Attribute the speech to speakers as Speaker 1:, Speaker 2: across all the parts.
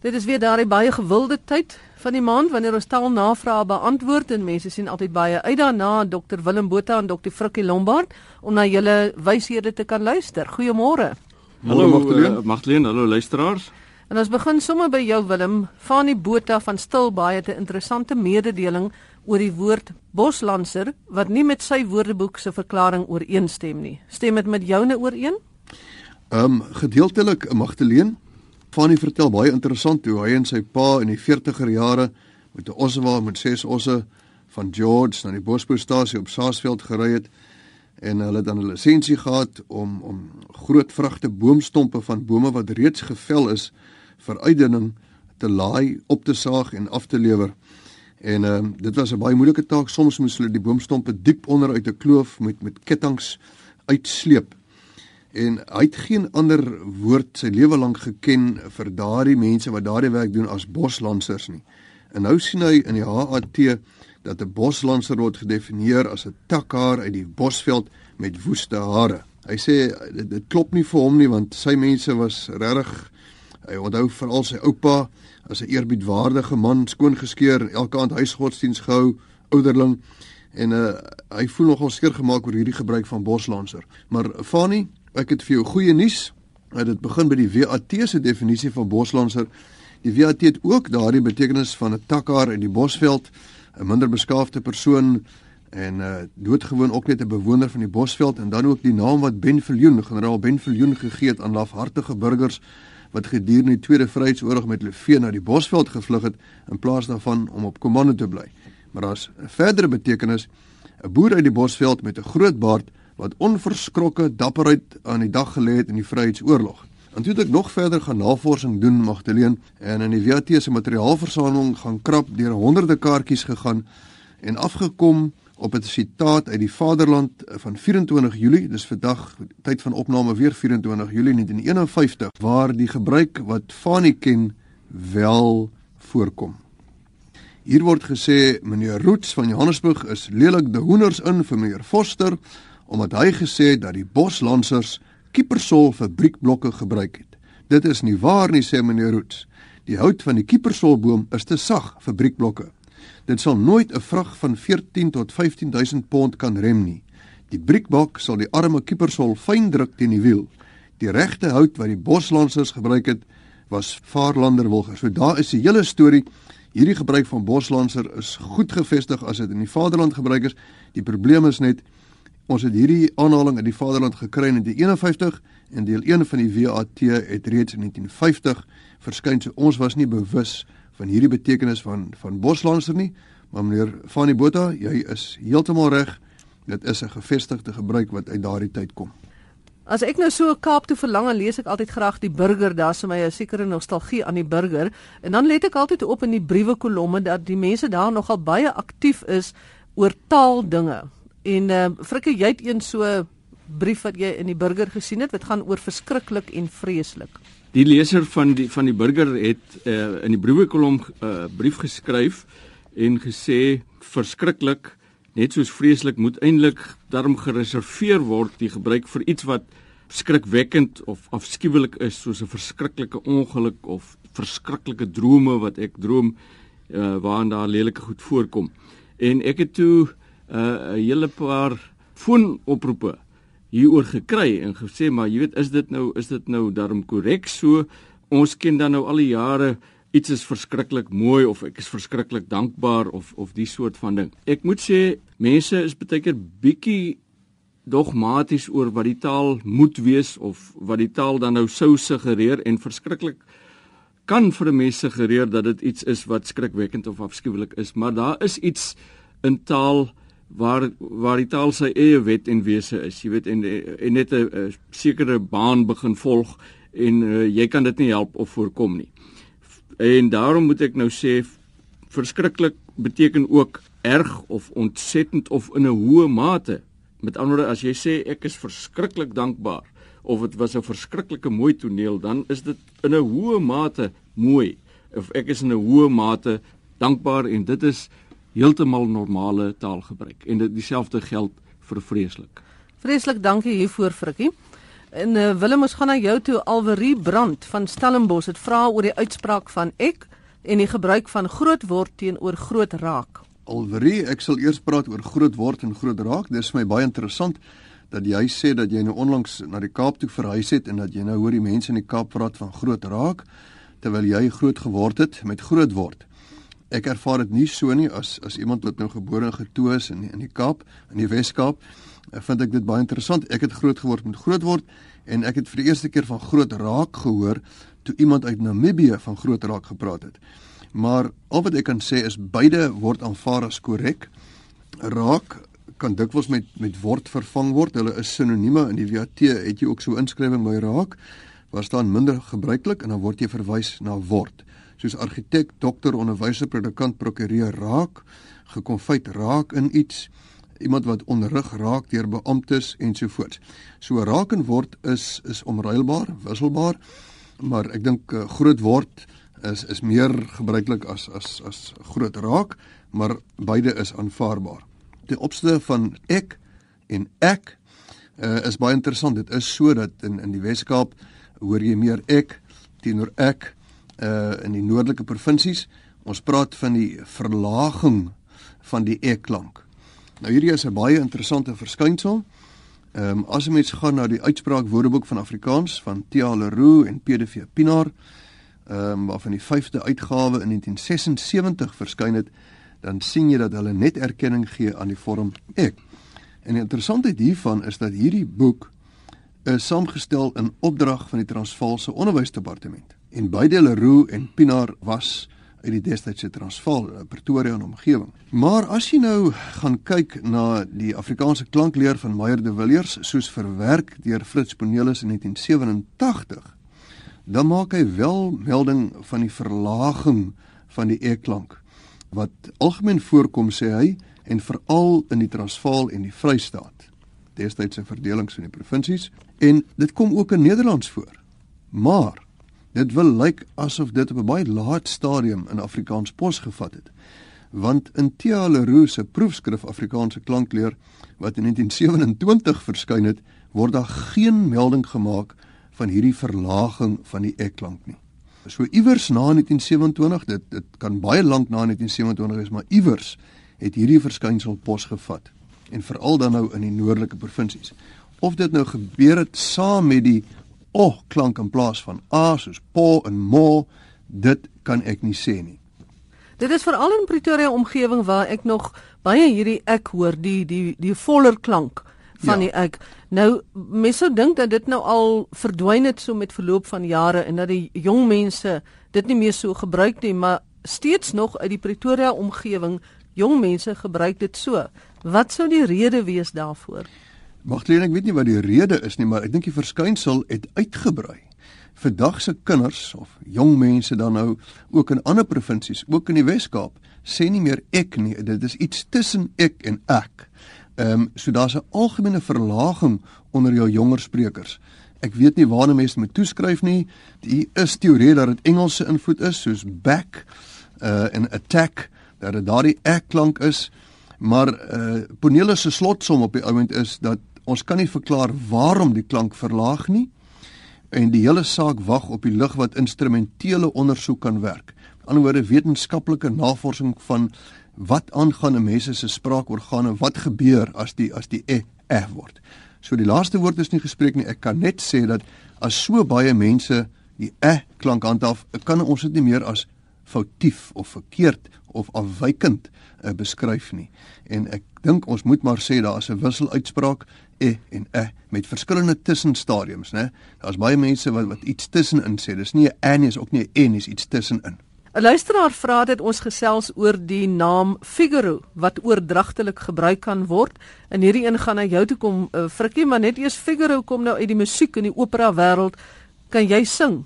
Speaker 1: Dit is weer daardie baie gewilde tyd van die maand wanneer ons taal navrae beantwoord en mense sien altyd baie uit daarna Dr Willem Botha en Dr Frikkie Lombard om na julle wyshede te kan luister. Goeiemôre.
Speaker 2: Hallo Magdalene, uh, Magdalene, hallo luisteraars.
Speaker 1: En ons begin sommer by jou Willem, van die Botha van Stilbaai het 'n interessante mededeling oor die woord boslanser wat nie met sy woordeboek se verklaring ooreenstem nie. Stem dit met joune ooreen?
Speaker 3: Ehm um, gedeeltelik Magdalene Fanny vertel baie interessant hoe hy en sy pa in die 40er jare met 'n ossewa met ses osse van George na die Bospoortstasie op Saasveld gery het en hulle het dan 'n lisensie gehad om om groot vragte boomstompe van bome wat reeds gevel is vir uitdunning te laai, op te saag en af te lewer. En ehm uh, dit was 'n baie moeilike taak. Soms moes hulle die boomstompe diep onder uit 'n kloof met met kettinge uitsleep en hy het geen ander woord sy lewe lank geken vir daardie mense wat daardie werk doen as boslansers nie. En nou sien hy in die HAT dat 'n boslanser word gedefinieer as 'n takhaar uit die bosveld met woeste hare. Hy sê dit, dit klop nie vir hom nie want sy mense was regtig hy onthou veral sy oupa as 'n eerbiedwaardige man, skoon geskeer en elke aand huisgodsdiens gehou, ouderling en uh, hy voel nogal skeer gemaak oor hierdie gebruik van boslanser. Maar Fani, Ek het vir jou goeie nuus. Dit begin by die WAT se definisie van boslanser. Die WAT het ook daardie betekenis van 'n takhaar in die bosveld, 'n minder beskaafde persoon en uh doodgewoon ook net 'n bewoner van die bosveld en dan ook die naam wat Ben Viljoen, generaal Ben Viljoen gegee het aan lafhartige burgers wat gedurende die Tweede Vryheidsoorlog met hulle vee na die bosveld gevlug het in plaas daarvan om op komando te bly. Maar daar's 'n verdere betekenis, 'n boer uit die bosveld met 'n groot baard wat onverskrokke dapperheid aan die dag gelê het in die Vryheidsoorlog. En toe het ek nog verder gaan navorsing doen Magdalene en in die WAT se materiaalversameling gaan krap deur honderde kaartjies gegaan en afgekom op 'n sitaat uit die Vaderland van 24 Julie, dis vandag tyd van opname weer 24 Julie 1951 waar die gebruik wat Fanie ken wel voorkom. Hier word gesê meneer Roots van Johannesburg is lelik die hoenders in vir meneer Foster omdat hy gesê het dat die boslansers kiepersol fabriekblokke gebruik het. Dit is nie waar nie sê meneer Roots. Die hout van die kiepersolboom is te sag vir briekblokke. Dit sal nooit 'n vrag van 14 tot 15000 pond kan rem nie. Die briekbok sal die arme kiepersol fyn druk teen die wiel. Die regte hout wat die boslansers gebruik het was vaarlanderwilger. So daar is die hele storie. Hierdie gebruik van boslanser is goed gevestig as dit in die vaderland gebruik is. Die probleem is net Ons het hierdie aanhaling in die Vaderland gekry in 1951 en deel 1 van die WAT het reeds in 1950 verskyn. So ons was nie bewus van hierdie betekenis van van boslanser nie, maar meneer Fanie Botha, jy is heeltemal reg. Dit is 'n gevestigde gebruik wat uit daardie tyd kom.
Speaker 1: As ek nou so Kaap toe verlang, lees ek altyd graag die burger, daar's vir my 'n sekere nostalgie aan die burger en dan let ek altyd op in die briewe kolomme dat die mense daar nogal baie aktief is oor taaldinge. En uh Frikkie, jy het een so brief wat jy in die burger gesien het wat gaan oor verskriklik en vreeslik.
Speaker 2: Die leser van die van die burger het uh in die briewekolom 'n uh, brief geskryf en gesê verskriklik net soos vreeslik moet eintlik daarom gereserveer word die gebruik vir iets wat skrikwekkend of afskuwelik is soos 'n verskriklike ongeluk of verskriklike drome wat ek droom uh waarin daar lelike goed voorkom. En ek het toe 'n uh, hele paar foonoproepe hieroor gekry en gesê maar jy weet is dit nou is dit nou daarom korrek so ons ken dan nou al die jare iets is verskriklik mooi of ek is verskriklik dankbaar of of die soort van ding. Ek moet sê mense is baie keer bietjie dogmaties oor wat die taal moet wees of wat die taal dan nou sou suggereer en verskriklik kan vir 'n mens suggereer dat dit iets is wat skrikwekkend of afskuwelik is, maar daar is iets in taal waar waar die taal sy eie wet en wese is. Jy weet en en net 'n sekere baan begin volg en uh, jy kan dit nie help of voorkom nie. En daarom moet ek nou sê verskriklik beteken ook erg of ontsettend of in 'n hoë mate. Met ander woorde as jy sê ek is verskriklik dankbaar of dit was 'n verskriklike mooi toneel, dan is dit in 'n hoë mate mooi of ek is in 'n hoë mate dankbaar en dit is heeltemal normale taalgebruik en dit dieselfde geld vir vreeslik.
Speaker 1: Vreeslik dankie hiervoor Frikkie. En uh, Willem ons gaan na jou toe Alwerie Brand van Stellenbosch. Dit vra oor die uitspraak van ek en die gebruik van groot word teenoor groot raak.
Speaker 3: Alwerie, ek sal eers praat oor groot word en groot raak. Dit is vir my baie interessant dat jy sê dat jy nou onlangs na die Kaap toe verhuis het en dat jy nou hoor die mense in die Kaap praat van groot raak terwyl jy groot geword het met groot word. Ek ervaar dit nie so nie as as iemand wat nou gebore en getoe is in in die Kaap, in die Wes-Kaap. Vind ek dit baie interessant. Ek het groot geword met groot word en ek het vir die eerste keer van groot raak gehoor toe iemand uit Namibië van groot raak gepraat het. Maar al wat ek kan sê is beide word aanvaar as korrek. Raak kan dikwels met met word vervang word. Hulle is sinonieme in die WAT. Het jy ook so inskrywing by raak? Waar staan minder gebruiklik en dan word jy verwys na word. Soos argitek, dokter, onderwyser, predikant, prokureur raak, gekonfyt raak in iets, iemand wat onderrig raak deur beamptes ensovoorts. So raak en word is is omruilbaar, wisselbaar, maar ek dink uh, groot word is is meer gebruiklik as as as groot raak, maar beide is aanvaarbaar ten opsigte van ek en ek uh, is baie interessant. Dit is so dat in in die Weskaap hoor jy meer ek teenoor ek uh in die noordelike provinsies. Ons praat van die verlaging van die ek klank. Nou hierdie is 'n baie interessante verskynsel. Ehm um, as 'n mens gaan na die uitspraak Woordeboek van Afrikaans van Tia Leroux en PDV Pinaar, ehm um, waarvan die 5de uitgawe in 1976 verskyn het, dan sien jy dat hulle net erkenning gee aan die vorm ek. En die interessantheid hiervan is dat hierdie boek is saamgestel in opdrag van die Transvaalse Onderwysdepartement. En beide Leroux en Pinaar was uit die destydse Transvaal, eh, Pretoria en omgewing. Maar as jy nou gaan kyk na die Afrikaanse klankleer van Meyer de Villiers soos verwerk deur Fritz Cornelis in 1987, dan maak hy wel melding van die verlaging van die e-klank wat algemeen voorkom sê hy en veral in die Transvaal en die Vrystaat. Destydse verdelings in die provinsies en dit kom ook in Nederlands voor. Maar dit wil lyk asof dit op 'n baie laat stadium in Afrikaans posgevat het. Want in Tia Leroux se proefskrif Afrikaanse klankleer wat in 1927 verskyn het, word daar geen melding gemaak van hierdie verlaging van die e-klank nie. So iewers na 1927, dit dit kan baie lank na 1927 wees, maar iewers het hierdie verskynsel posgevat en veral dan nou in die noordelike provinsies. Of dit nou gebeur het saam met die o klank in plaas van a soos po en mo, dit kan ek nie sê nie.
Speaker 1: Dit is veral in Pretoria omgewing waar ek nog baie hierdie ek hoor die die die voller klank van ja. die ek. Nou mense sou dink dat dit nou al verdwyn het so met verloop van jare en dat die jong mense dit nie meer so gebruik nie, maar steeds nog uit die Pretoria omgewing jong mense gebruik dit so. Wat sou die rede wees daarvoor?
Speaker 3: Magdalene, ek weet nie wat die rede is nie, maar ek dink die verskynsel het uitgebrei. Vandag se kinders of jong mense dan nou ook in ander provinsies, ook in die Wes-Kaap, sê nie meer ek nie, dit is iets tussen ek en ek. Ehm um, so daar's 'n algemene verlaging onder jou jonger sprekers. Ek weet nie waarna mense moet toeskryf nie. Die is teorie dat dit Engelse invloed is soos back uh en attack dat dit daardie ek klank is. Maar uh Ponelus se slotsom op die oomblik is dat ons kan nie verklaar waarom die klank verlaag nie en die hele saak wag op die lig wat instrumentele ondersoek kan werk. Die ander woorde wetenskaplike navorsing van wat aangaan 'n mens se spraakorgane, wat gebeur as die as die e e word. So die laaste woord is nie gespreek nie. Ek kan net sê dat as so baie mense die e klank handhaaf, kan ons dit nie meer as foutief of verkeerd of afwykend uh, beskryf nie. En ek dink ons moet maar sê daar is 'n wisseluitspraak e en e met verskillende tussenstadiums, né? Daar's baie mense wat wat iets tussenin sê. Dis nie 'n e nie, is ook nie 'n e nie, is iets tussenin.
Speaker 1: 'n Luisteraar vra dit ons gesels oor die naam Figaro wat oordragtelik gebruik kan word. In hierdie een gaan na jou toe kom uh, Frikkie, maar net eers Figaro kom nou uit die musiek en die opera wêreld. Kan jy sing?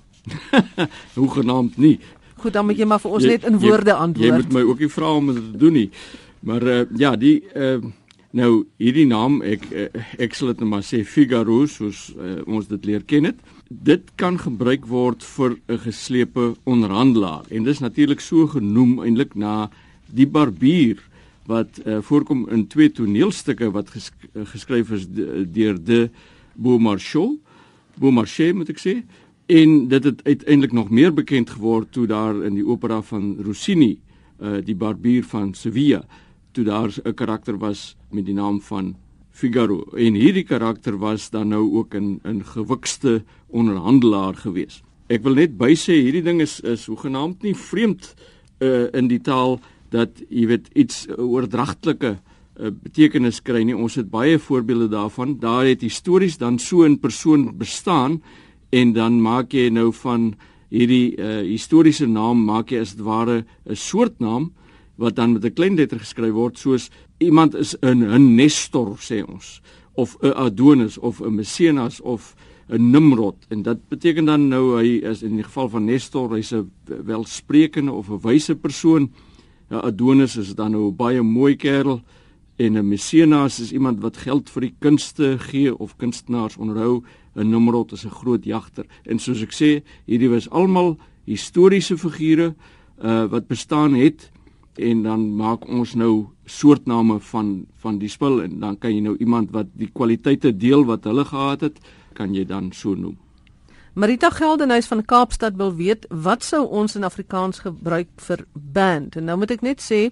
Speaker 2: Hoe genaamd nie.
Speaker 1: Goed, dan moet jy maar vir ons jy, net in woorde antwoord.
Speaker 2: Jy moet my ook nie vra om dit te doen nie. Maar uh, ja, die uh, nou hierdie naam ek uh, ek sal dit net nou maar sê Figaro soos uh, ons dit leer ken het dit kan gebruik word vir 'n geslepe onderhandelaar en dis natuurlik so genoem eintlik na die barbier wat uh, voorkom in twee toneelstukke wat ges, uh, geskryf is deur de Beaumarchais Beaumarchais moet ek sê en dit het uiteindelik nog meer bekend geword toe daar in die opera van Rossini uh die barbier van Sevilla toe daar 'n karakter was met die naam van Figaro en hierdie karakter was dan nou ook 'n 'n gewikste onderhandelaar gewees. Ek wil net bysê hierdie ding is is hoegenaamd nie vreemd uh in die taal dat jy weet iets oordragtelike uh, betekenis kry nie. Ons het baie voorbeelde daarvan. Daar het histories dan so 'n persoon bestaan en dan maak jy nou van hierdie uh, historiese naam maak jy as dit ware 'n soort naam wat dan met 'n klein letter geskryf word soos iemand is 'n 'n Nestor sê ons of 'n Adonis of 'n Messias of 'n Nimrod. En dit beteken dan nou hy is in die geval van Nestor hy's 'n welsprekende of 'n wyse persoon. Ja Adonis is dan nou 'n baie mooi kerel en 'n Messias is iemand wat geld vir die kunste gee of kunstenaars onderhou 'n Nimrod is 'n groot jagter. En soos ek sê hierdie was almal historiese figure uh wat bestaan het en dan maak ons nou soortname van van die spul en dan kan jy nou iemand wat die kwaliteite deel wat hulle gehad het kan jy dan so noem.
Speaker 1: Marita Geldenhuys van Kaapstad wil weet wat sou ons in Afrikaans gebruik vir band? En nou moet ek net sê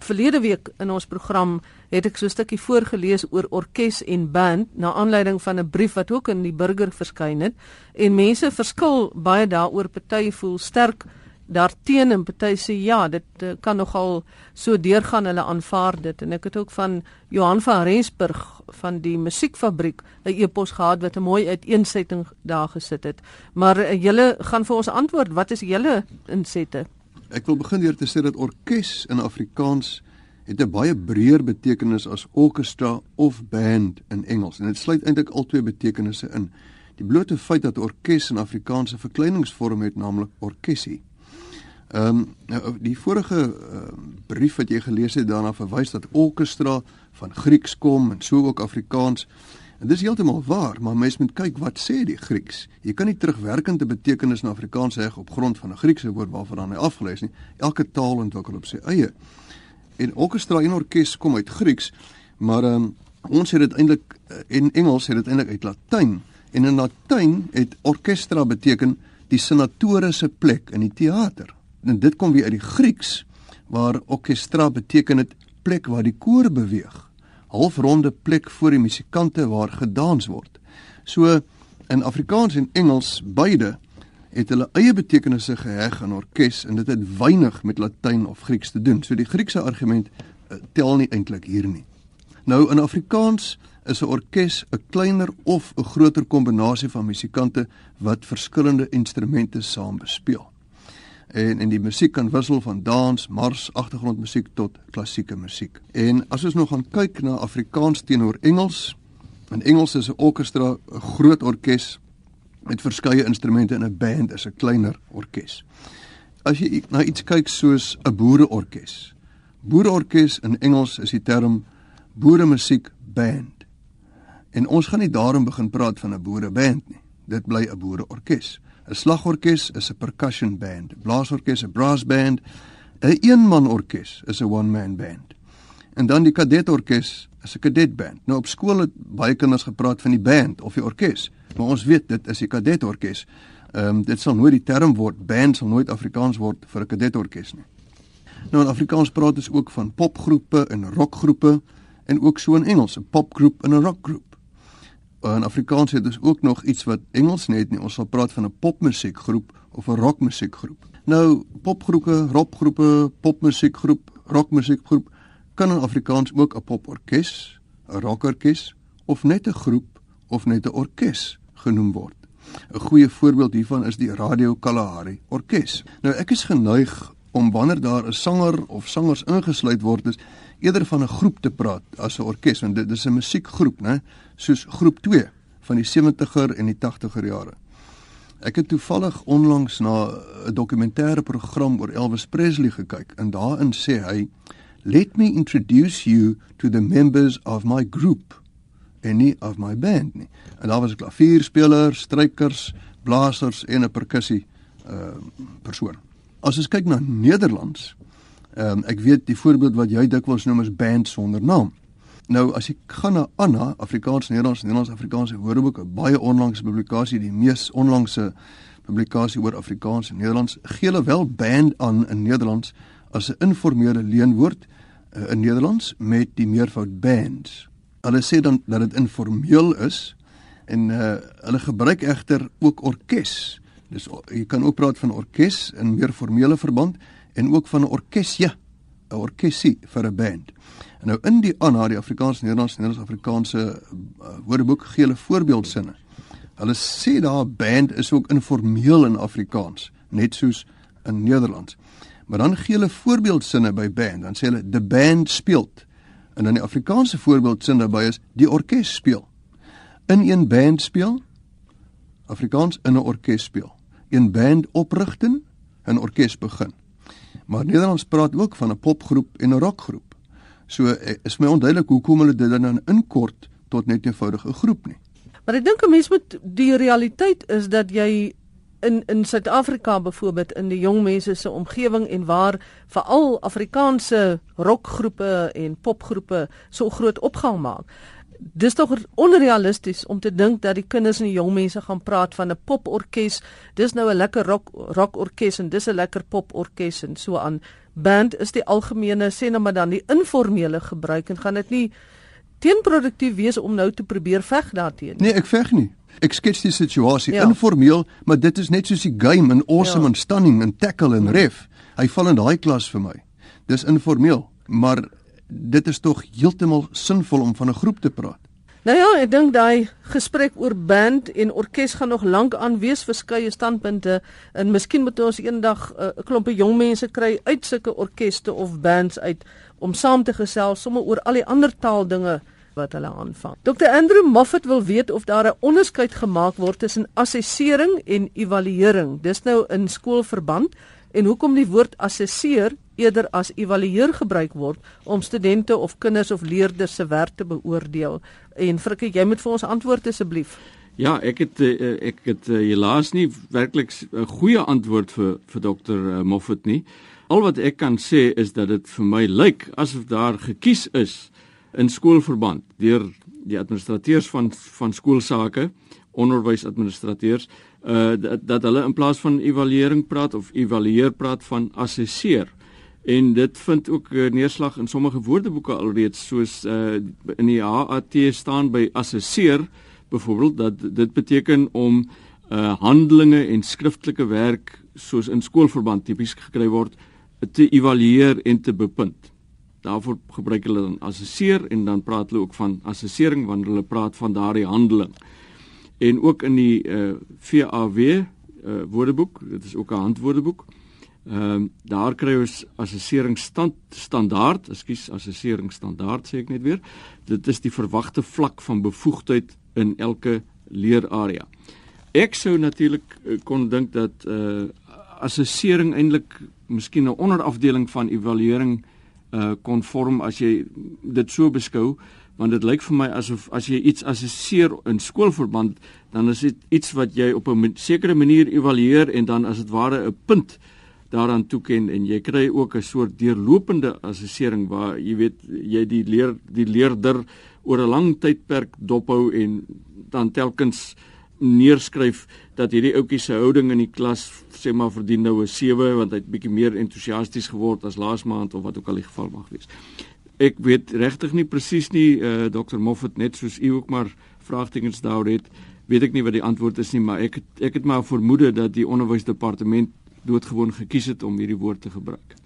Speaker 1: verlede week in ons program het ek so 'n stukkie voorgeles oor orkes en band na aanleiding van 'n brief wat ook in die burger verskyn het en mense verskil baie daaroor party voel sterk daarteen en party sê ja dit uh, kan nogal so deurgaan hulle aanvaar dit en ek het ook van Johan van Rensburg van die musiekfabriek 'n e-pos gehad wat 'n mooi uiteensetting daar gesit het. Maar uh, julle gaan vir ons antwoord wat is julle insette?
Speaker 3: Ek wil begin deur te sê dat orkes in Afrikaans het 'n baie breër betekenis as orkestra of band in Engels en dit sluit eintlik al twee betekenisse in. Die blote feit dat orkes in Afrikaanse verkleiningsvorm het, naamlik orkesie. Ehm um, die vorige uh, brief wat jy gelees het daarna verwys dat orkestra van Grieks kom en so ook Afrikaans. En dis heeltemal waar, maar mens moet kyk wat sê die Grieks. Jy kan nie terugwerkende betekenis na Afrikaans hê op grond van 'n Griekse woord waarvan hy afgelei is nie. Elke taal ontwikkel op sy eie. En orkestra en orkes kom uit Grieks, maar um, ons het dit eintlik in eh, Engels het dit eintlik uit Latyn. En in Latyn het orkestra beteken die senatoriese plek in die teater. En dit kom weer uit die Grieks waar orkestra beteken dit plek waar die koor beweeg halfronde plek voor die musikante waar gedans word. So in Afrikaans en Engels beide het hulle eie betekenisse geheg aan orkes en dit het weinig met Latyn of Grieks te doen. So die Griekse argument uh, tel nie eintlik hier nie. Nou in Afrikaans is 'n orkes 'n kleiner of 'n groter kombinasie van musikante wat verskillende instrumente saam bespeel en en die musiek kan wissel van dans, mars, agtergrondmusiek tot klassieke musiek. En as ons nou gaan kyk na Afrikaans teenoor Engels, in Engels is 'n orkestra 'n groot orkes met verskeie instrumente en 'n band is 'n kleiner orkes. As jy na iets kyk soos 'n boereorkes. Boereorkes in Engels is die term boeremusiek band. En ons gaan nie daarom begin praat van 'n boereband nie. Dit bly 'n boereorkes. 'n slagorkes is 'n percussion band, blaasorkes 'n brass band, 'n eenman orkes is 'n one man band. En dan die kadetorkes is 'n kadet band. Nou op skool het baie kinders gepraat van die band of die orkes, maar ons weet dit is die kadetorkes. Ehm um, dit sal nooit die term word band sal nooit Afrikaans word vir 'n kadetorkes nie. Nou in Afrikaans praat ons ook van popgroepe en rockgroepe en ook so in Engels 'n popgroep en 'n rockgroep in Afrikaans het ons ook nog iets wat Engels net nie. Ons sal praat van 'n popmusiekgroep of 'n rockmusiekgroep. Nou, popgroepe, rockgroepe, popmusiekgroep, rockmusiekgroep kan in Afrikaans ook 'n poporkes, 'n rockorkes of net 'n groep of net 'n orkes genoem word. 'n Goeie voorbeeld hiervan is die Radio Kalahari Orkees. Nou ek is geneig om wanneer daar 'n sanger of sangers ingesluit word is eerder van 'n groep te praat as 'n orkes want dit is 'n musiekgroep, né? Soos groep 2 van die 70er en die 80er jare. Ek het toevallig onlangs na 'n dokumentêre program oor Elvis Presley gekyk en daarin sê hy Let me introduce you to the members of my group en nie of my band nie. En daar was 'n klavierspelers, strykers, blasers en 'n perkussie uh persoon. As ons kyk na Nederlands, ehm um, ek weet die voorbeeld wat jy dikwels noem is band sonder naam. Nou as jy gaan na Anna, Afrikaans, Nederlands, Nederlands, Afrikaanse Woordeboek, 'n baie onlangse publikasie, die mees onlangse publikasie oor Afrikaans en Nederlands, gee hulle wel band aan in Nederlands as 'n informele leenwoord uh, in Nederlands met die meervoud bands. Hulle sê dan dat dit informeel is en uh, hulle gebruik egter ook orkes. Dis jy kan ook praat van orkes in meer formele verband en ook van 'n orkesie, 'n orkesie vir 'n band. En nou in die ANA, die Afrikaans Nederlands Nederlands Afrikaanse uh, woordeboek gee hulle voorbeeldsinne. Hulle sê daar band is ook informeel in Afrikaans, net soos in Nederlands. Maar dan gee hulle voorbeeldsinne by band, dan sê hulle the band speel. En dan die Afrikaanse voorbeeldsin daarbey is die orkes speel. In een band speel Afrikaans in 'n orkes speel. Een band oprigting, 'n orkes begin. Maar Nederlands praat ook van 'n popgroep en 'n rockgroep. So eh, is my onduidelik hoekom hulle dit dan inkort tot net 'n eenvoudige groep nie.
Speaker 1: Maar ek dink 'n mens moet die realiteit is dat jy in in Suid-Afrika byvoorbeeld in die jong mense se omgewing en waar veral Afrikaanse rockgroepe en popgroepe so groot opgang maak. Dis tog onrealisties om te dink dat die kinders en die jong mense gaan praat van 'n poporkes. Dis nou 'n lekker rock rockorkes en dis 'n lekker poporkes en so aan. Band is die algemene sê nou maar dan die informele gebruik en gaan dit nie teenproduktief wees om nou te probeer veg daarteen.
Speaker 3: Nee, ek veg nie. Ek skets die situasie ja. informeel, maar dit is net soos die game in awesome ja. en stunning en tackle en ref. Hy val in daai klas vir my. Dis informeel, maar dit is tog heeltemal sinvol om van 'n groep te praat.
Speaker 1: Nou ja, ek dink daai gesprek oor band en orkes gaan nog lank aan wees verskeie standpunte en miskien moet ons eendag eh, 'n uh, klompie jong mense kry uit sulke orkeste of bands uit om saam te gesels sommer oor al die ander taaldinge wat hulle aanvang. Dr Andrew Moffat wil weet of daar 'n onderskeid gemaak word tussen assessering en evaluering. Dis nou in skoolverband en hoekom die woord assesseer eerder as evalueer gebruik word om studente of kinders of leerders se werk te beoordeel. En Frikkie, jy moet vir ons antwoord asseblief.
Speaker 2: Ja, ek het eh, ek het eh, helaas nie werklik 'n goeie antwoord vir vir eh, Moffat nie. Al wat ek kan sê is dat dit vir my lyk asof daar gekies is in skoolverband deur die administrateurs van van skoolsake, onderwysadministrateurs, uh dat, dat hulle in plaas van evaluering praat of evalueer praat van assesseer. En dit vind ook uh, neerslag in sommige woordeboeke alreeds soos uh in die HAT staan by assesseer byvoorbeeld dat dit beteken om uh handelinge en skriftelike werk soos in skoolverband tipies gekry word te evalueer en te bepunt. Daarvoor gebruik hulle dan assesseer en dan praat hulle ook van assessering wanneer hulle praat van daardie handeling. En ook in die uh, eh, VAW uh, eh, woordeboek, dit is ook 'n handwoordeboek. Ehm uh, daar kry ons assessering stand, standaard, ekskuus, assessering standaard sê ek net weer. Dit is die verwagte vlak van bevoegdheid in elke leerarea. Ek sou natuurlik uh, kon dink dat uh assessering eintlik miskien 'n onderafdeling van evaluering uh konform as jy dit so beskou want dit lyk vir my asof as jy iets assesseer in skoolverband dan is dit iets wat jy op 'n sekere manier evalueer en dan as dit ware 'n punt daaraan toeken en jy kry ook 'n soort deurlopende assessering waar jy weet jy die leer die leerder oor 'n lang tydperk dophou en dan telkens neerskryf dat hierdie ouetjie se houding in die klas sê maar verdien nou 'n 7 want hy het bietjie meer entoesiasties geword as laas maand of wat ook al die geval mag wees. Ek weet regtig nie presies nie uh, eh, Dr Moffat net soos u ook maar vraagtekens daar het, weet ek nie wat die antwoord is nie, maar ek het, ek het maar vermoede dat die onderwysdepartement doodgewoon gekies het om hierdie woord te gebruik.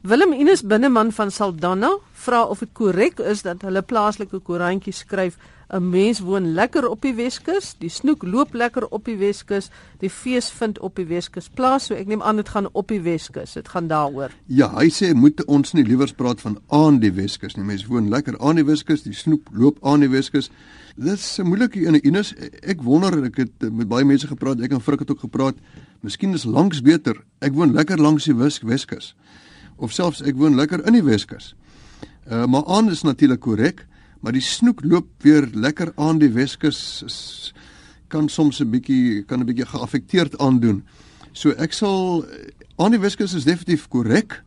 Speaker 1: Willem Ines binneman van Saldanha vra of dit korrek is dat hulle plaaslike koerantjies skryf 'n mens woon lekker op die Weskus, die snoek loop lekker op die Weskus, die fees vind op die Weskus plaas, so ek neem aan dit gaan op die Weskus. Dit gaan daaroor.
Speaker 3: Ja, hy sê moet ons nie liewer praat van aan die Weskus nie. Mense woon lekker aan die Weskus, die snoek loop aan die Weskus. Dit is 'n moeilike een in Ines. Ek wonder ek het met baie mense gepraat, ek en Frik het ook gepraat. Miskien is langs beter. Ek woon lekker langs die Weskus. Of selfs ek woon lekker in die Weskus. Uh, maar aan is natuurlik korrek maar die snoek loop weer lekker aan die Weskus kan soms 'n bietjie kan 'n bietjie geaffekteerd aandoen. So ek sal aan die Weskus is definitief korrek.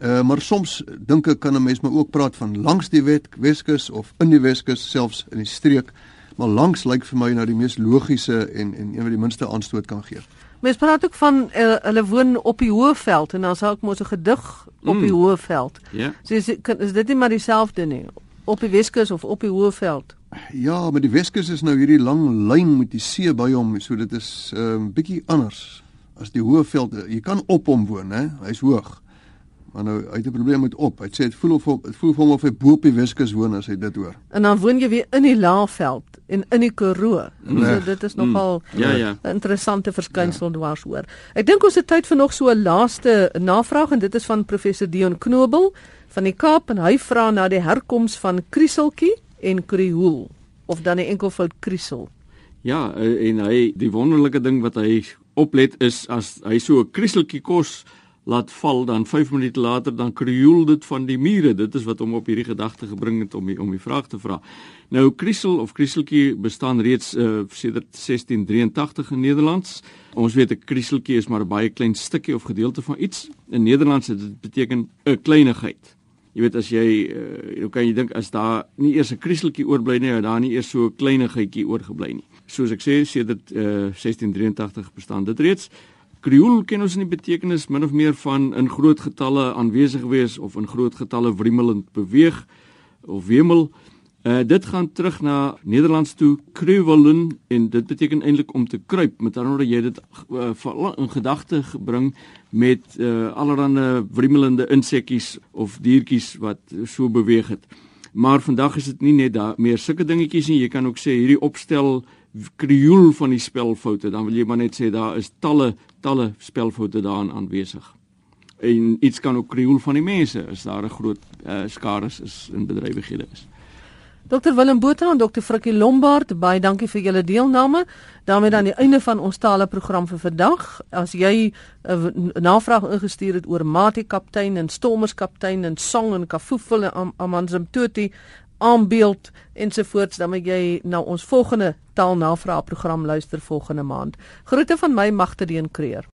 Speaker 3: Uh maar soms dink ek kan 'n mens maar ook praat van langs die wet, Weskus of in die Weskus selfs in die streek, maar langs lyk vir my nou die mees logiese en en een wat die minste aanstoot kan gee.
Speaker 1: Mens praat ook van uh, hulle woon op die Hoëveld en dan sou ek mos 'n gedig op mm. die Hoëveld.
Speaker 2: Ja.
Speaker 1: So is, is dit nie maar dieselfde nie op die Weskus of op die Hoëveld?
Speaker 3: Ja, maar die Weskus is nou hierdie lang lyn met die see by hom, so dit is 'n um, ehm, bietjie anders as die Hoëveld. Jy kan op hom woon, hè? Hy's hoog. Maar nou hy het 'n probleem met op. Hy sê dit voel of dit voel vir hom of hy bo op die Weskus woon as hy dit hoor.
Speaker 1: En dan woon jy weer in die Laagveld en in die Karoo. Nee. So dit is nogal
Speaker 2: mm. ja ja
Speaker 1: 'n interessante verskynsel ja. dwars hoor. Ek dink ons het tyd vir nog so 'n laaste navraag en dit is van professor Dion Knobel van die Kaap en hy vra na die herkoms van krieseltjie en kriool of dan 'n enkelvoud kriesel.
Speaker 2: Ja, eh, en hy die wonderlike ding wat hy oplet is as hy so 'n krieseltjie kos laat val dan 5 minute later dan krioel dit van die mure. Dit is wat hom op hierdie gedagte gebring het om die, om die vraag te vra. Nou kriesel of krieseltjie bestaan reeds uh, sedert 1683 in Nederlands. Ons weet 'n krieseltjie is maar 'n baie klein stukkie of gedeelte van iets. In Nederlands het dit beteken 'n kleinigheid. Jy weet as jy uh, kan jy dink as daar nie eers 'n krieseltjie oorbly nie, dan daar nie eers so 'n kleinigheidjie oorgebly nie. Soos ek sê, sedert uh, 1683 bestaan dit reeds. Kriool ken ons in die betekenis min of meer van in groot getalle aanwesig wees of in groot getalle wriemelend beweeg of wemel. Uh dit gaan terug na Nederlands toe kruwelen en dit beteken eintlik om te kruip. Met ander woorde jy dit uh, in gedagte gebring met uh allerlei wriemelende insekkies of diertjies wat so beweeg het. Maar vandag is dit nie net daar meer sulke dingetjies nie. Jy kan ook sê hierdie opstel krioel van die spelfoute, dan wil jy maar net sê daar is talle talle spelfoute daarin aanwesig. En iets kan ook krioel van die mense as daar 'n groot uh, skare is in bedrywighede is.
Speaker 1: Dr Willem Botha en Dr Frikkie Lombard, baie dankie vir julle deelname. daarmee dan die einde van ons tale program vir vandag. As jy 'n uh, navraag ingestuur het oor Mati kaptein en Stormers kaptein en Song en Kafufel en Amanzimtoti, aanbeeld ensovoorts dan moet jy na ons volgende taalnavraag program luister volgende maand. Groete van my Magtedeen Kreer.